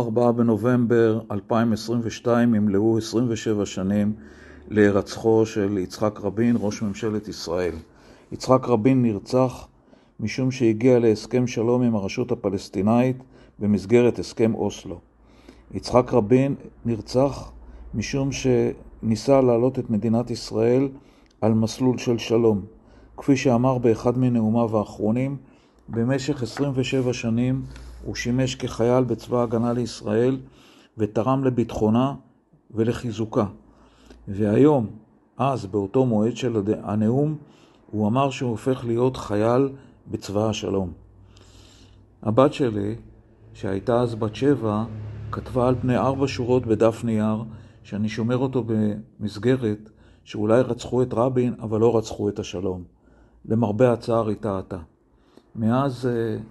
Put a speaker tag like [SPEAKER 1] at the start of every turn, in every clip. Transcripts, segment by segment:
[SPEAKER 1] 4 בנובמבר 2022 ימלאו 27 שנים להירצחו של יצחק רבין, ראש ממשלת ישראל. יצחק רבין נרצח משום שהגיע להסכם שלום עם הרשות הפלסטינאית במסגרת הסכם אוסלו. יצחק רבין נרצח משום שניסה להעלות את מדינת ישראל על מסלול של שלום. כפי שאמר באחד מנאומיו האחרונים, במשך 27 שנים הוא שימש כחייל בצבא ההגנה לישראל ותרם לביטחונה ולחיזוקה. והיום, אז, באותו מועד של הנאום, הוא אמר שהוא הופך להיות חייל בצבא השלום. הבת שלי, שהייתה אז בת שבע, כתבה על פני ארבע שורות בדף נייר, שאני שומר אותו במסגרת שאולי רצחו את רבין, אבל לא רצחו את השלום. למרבה הצער היא טעתה. מאז uh,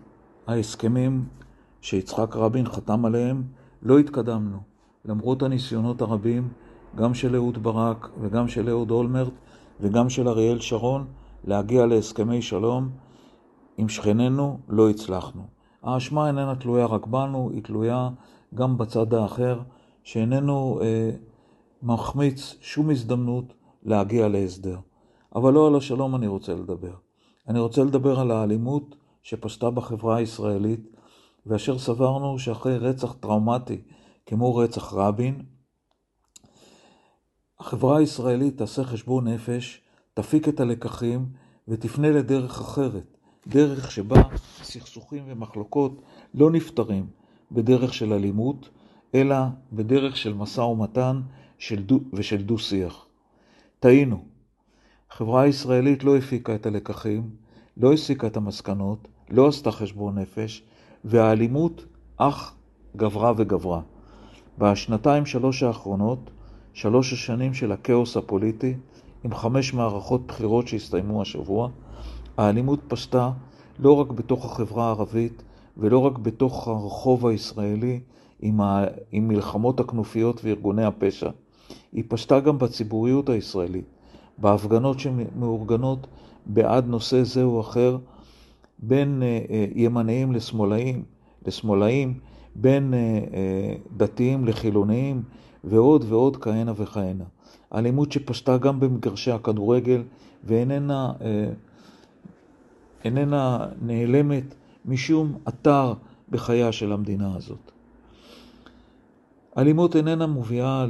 [SPEAKER 1] ההסכמים שיצחק רבין חתם עליהם, לא התקדמנו. למרות הניסיונות הרבים, גם של אהוד ברק וגם של אהוד אולמרט וגם של אריאל שרון, להגיע להסכמי שלום עם שכנינו, לא הצלחנו. האשמה איננה תלויה רק בנו, היא תלויה גם בצד האחר, שאיננו אה, מחמיץ שום הזדמנות להגיע להסדר. אבל לא על השלום אני רוצה לדבר. אני רוצה לדבר על האלימות שפשטה בחברה הישראלית, ואשר סברנו שאחרי רצח טראומטי כמו רצח רבין, החברה הישראלית תעשה חשבון נפש, תפיק את הלקחים ותפנה לדרך אחרת, דרך שבה סכסוכים ומחלוקות לא נפתרים בדרך של אלימות, אלא בדרך של משא ומתן ושל דו-שיח. טעינו. החברה הישראלית לא הפיקה את הלקחים, לא הסיקה את המסקנות, לא עשתה חשבון נפש, והאלימות אך גברה וגברה. בשנתיים שלוש האחרונות, שלוש השנים של הכאוס הפוליטי, עם חמש מערכות בחירות שהסתיימו השבוע, האלימות פשטה לא רק בתוך החברה הערבית ולא רק בתוך הרחוב הישראלי עם, ה... עם מלחמות הכנופיות וארגוני הפשע, היא פשטה גם בציבוריות הישראלית, בהפגנות שמאורגנות בעד נושא זה או אחר, בין אה, אה, ימניים לשמאלאים, לשמאלאים, בין אה, דתיים לחילוניים, ועוד ועוד כהנה וכהנה. אלימות שפשטה גם במגרשי הכדורגל ואיננה איננה נעלמת משום אתר בחייה של המדינה הזאת. אלימות איננה מובילה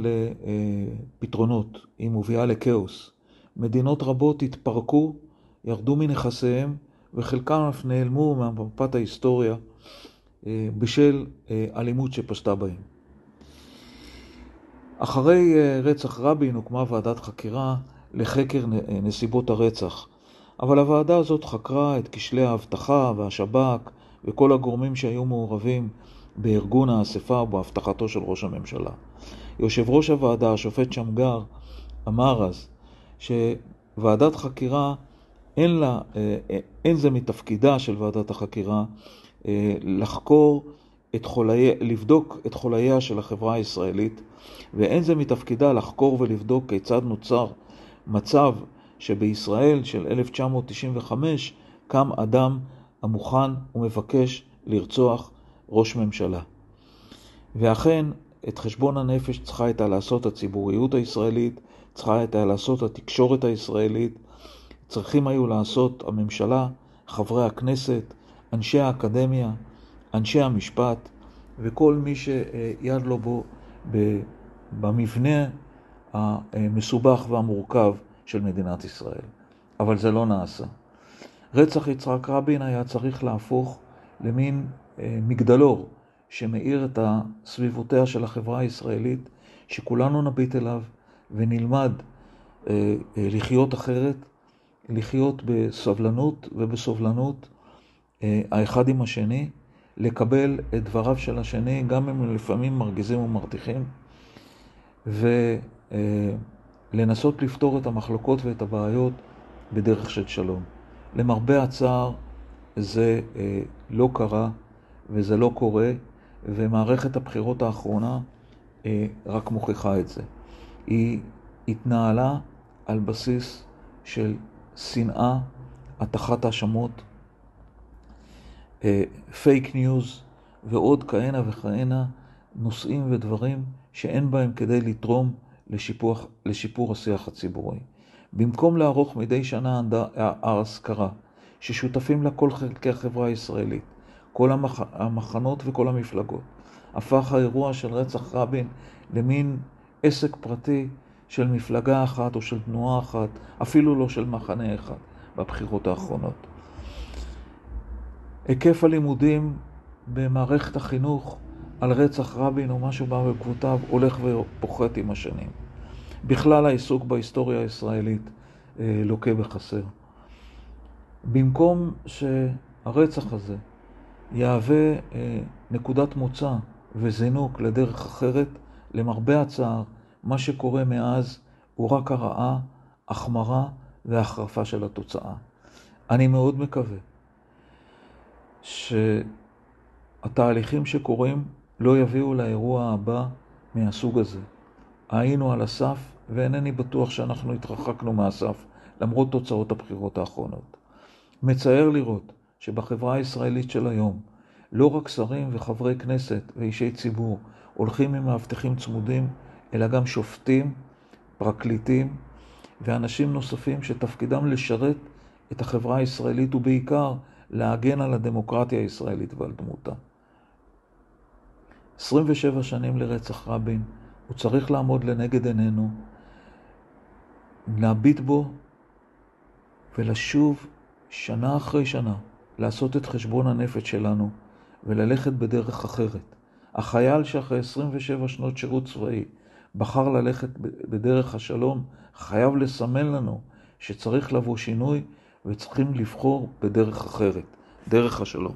[SPEAKER 1] לפתרונות, היא מובילה לכאוס. מדינות רבות התפרקו, ירדו מנכסיהם, וחלקם אף נעלמו ממפת ההיסטוריה אה, בשל אה, אלימות שפשטה בהם. אחרי אה, רצח רבין הוקמה ועדת חקירה לחקר נסיבות הרצח, אבל הוועדה הזאת חקרה את כשלי האבטחה והשב"כ וכל הגורמים שהיו מעורבים בארגון האספה ובהבטחתו של ראש הממשלה. יושב ראש הוועדה, השופט שמגר, אמר אז שוועדת חקירה אין, לה, אה, אה, אין זה מתפקידה של ועדת החקירה אה, לחקור את חולי, לבדוק את חולייה של החברה הישראלית, ואין זה מתפקידה לחקור ולבדוק כיצד נוצר מצב שבישראל של 1995 קם אדם המוכן ומבקש לרצוח ראש ממשלה. ואכן, את חשבון הנפש צריכה הייתה לעשות הציבוריות הישראלית, צריכה הייתה לעשות התקשורת הישראלית, צריכים היו לעשות הממשלה, חברי הכנסת, אנשי האקדמיה, אנשי המשפט וכל מי שיד לו בו במבנה המסובך והמורכב של מדינת ישראל. אבל זה לא נעשה. רצח יצחק רבין היה צריך להפוך למין אה, מגדלור שמאיר את סביבותיה של החברה הישראלית, שכולנו נביט אליו ונלמד אה, אה, לחיות אחרת, לחיות בסבלנות ובסובלנות האחד עם השני, לקבל את דבריו של השני, גם אם לפעמים מרגיזים ומרתיחים, ולנסות לפתור את המחלוקות ואת הבעיות בדרך של שלום. למרבה הצער, זה לא קרה וזה לא קורה, ומערכת הבחירות האחרונה רק מוכיחה את זה. היא התנהלה על בסיס של שנאה, הטחת האשמות, פייק ניוז ועוד כהנה וכהנה, נושאים ודברים שאין בהם כדי לתרום לשיפור, לשיפור השיח הציבורי. במקום לערוך מדי שנה האזכרה, ששותפים לה כל חלקי החברה הישראלית, כל המח... המחנות וכל המפלגות, הפך האירוע של רצח רבין למין עסק פרטי של מפלגה אחת או של תנועה אחת, אפילו לא של מחנה אחד, בבחירות האחרונות. היקף הלימודים במערכת החינוך על רצח רבין או משהו בעקבותיו הולך ופוחת עם השנים. בכלל העיסוק בהיסטוריה הישראלית אה, לוקה בחסר. במקום שהרצח הזה יהווה אה, נקודת מוצא וזינוק לדרך אחרת, למרבה הצער, מה שקורה מאז הוא רק הרעה, החמרה והחרפה של התוצאה. אני מאוד מקווה שהתהליכים שקורים לא יביאו לאירוע הבא מהסוג הזה. היינו על הסף, ואינני בטוח שאנחנו התרחקנו מהסף, למרות תוצאות הבחירות האחרונות. מצער לראות שבחברה הישראלית של היום, לא רק שרים וחברי כנסת ואישי ציבור הולכים עם מאבטחים צמודים, אלא גם שופטים, פרקליטים ואנשים נוספים שתפקידם לשרת את החברה הישראלית ובעיקר להגן על הדמוקרטיה הישראלית ועל דמותה. 27 שנים לרצח רבין, הוא צריך לעמוד לנגד עינינו, להביט בו ולשוב שנה אחרי שנה לעשות את חשבון הנפש שלנו וללכת בדרך אחרת. החייל שאחרי 27 שנות שירות צבאי בחר ללכת בדרך השלום, חייב לסמן לנו שצריך לבוא שינוי וצריכים לבחור בדרך אחרת, דרך השלום.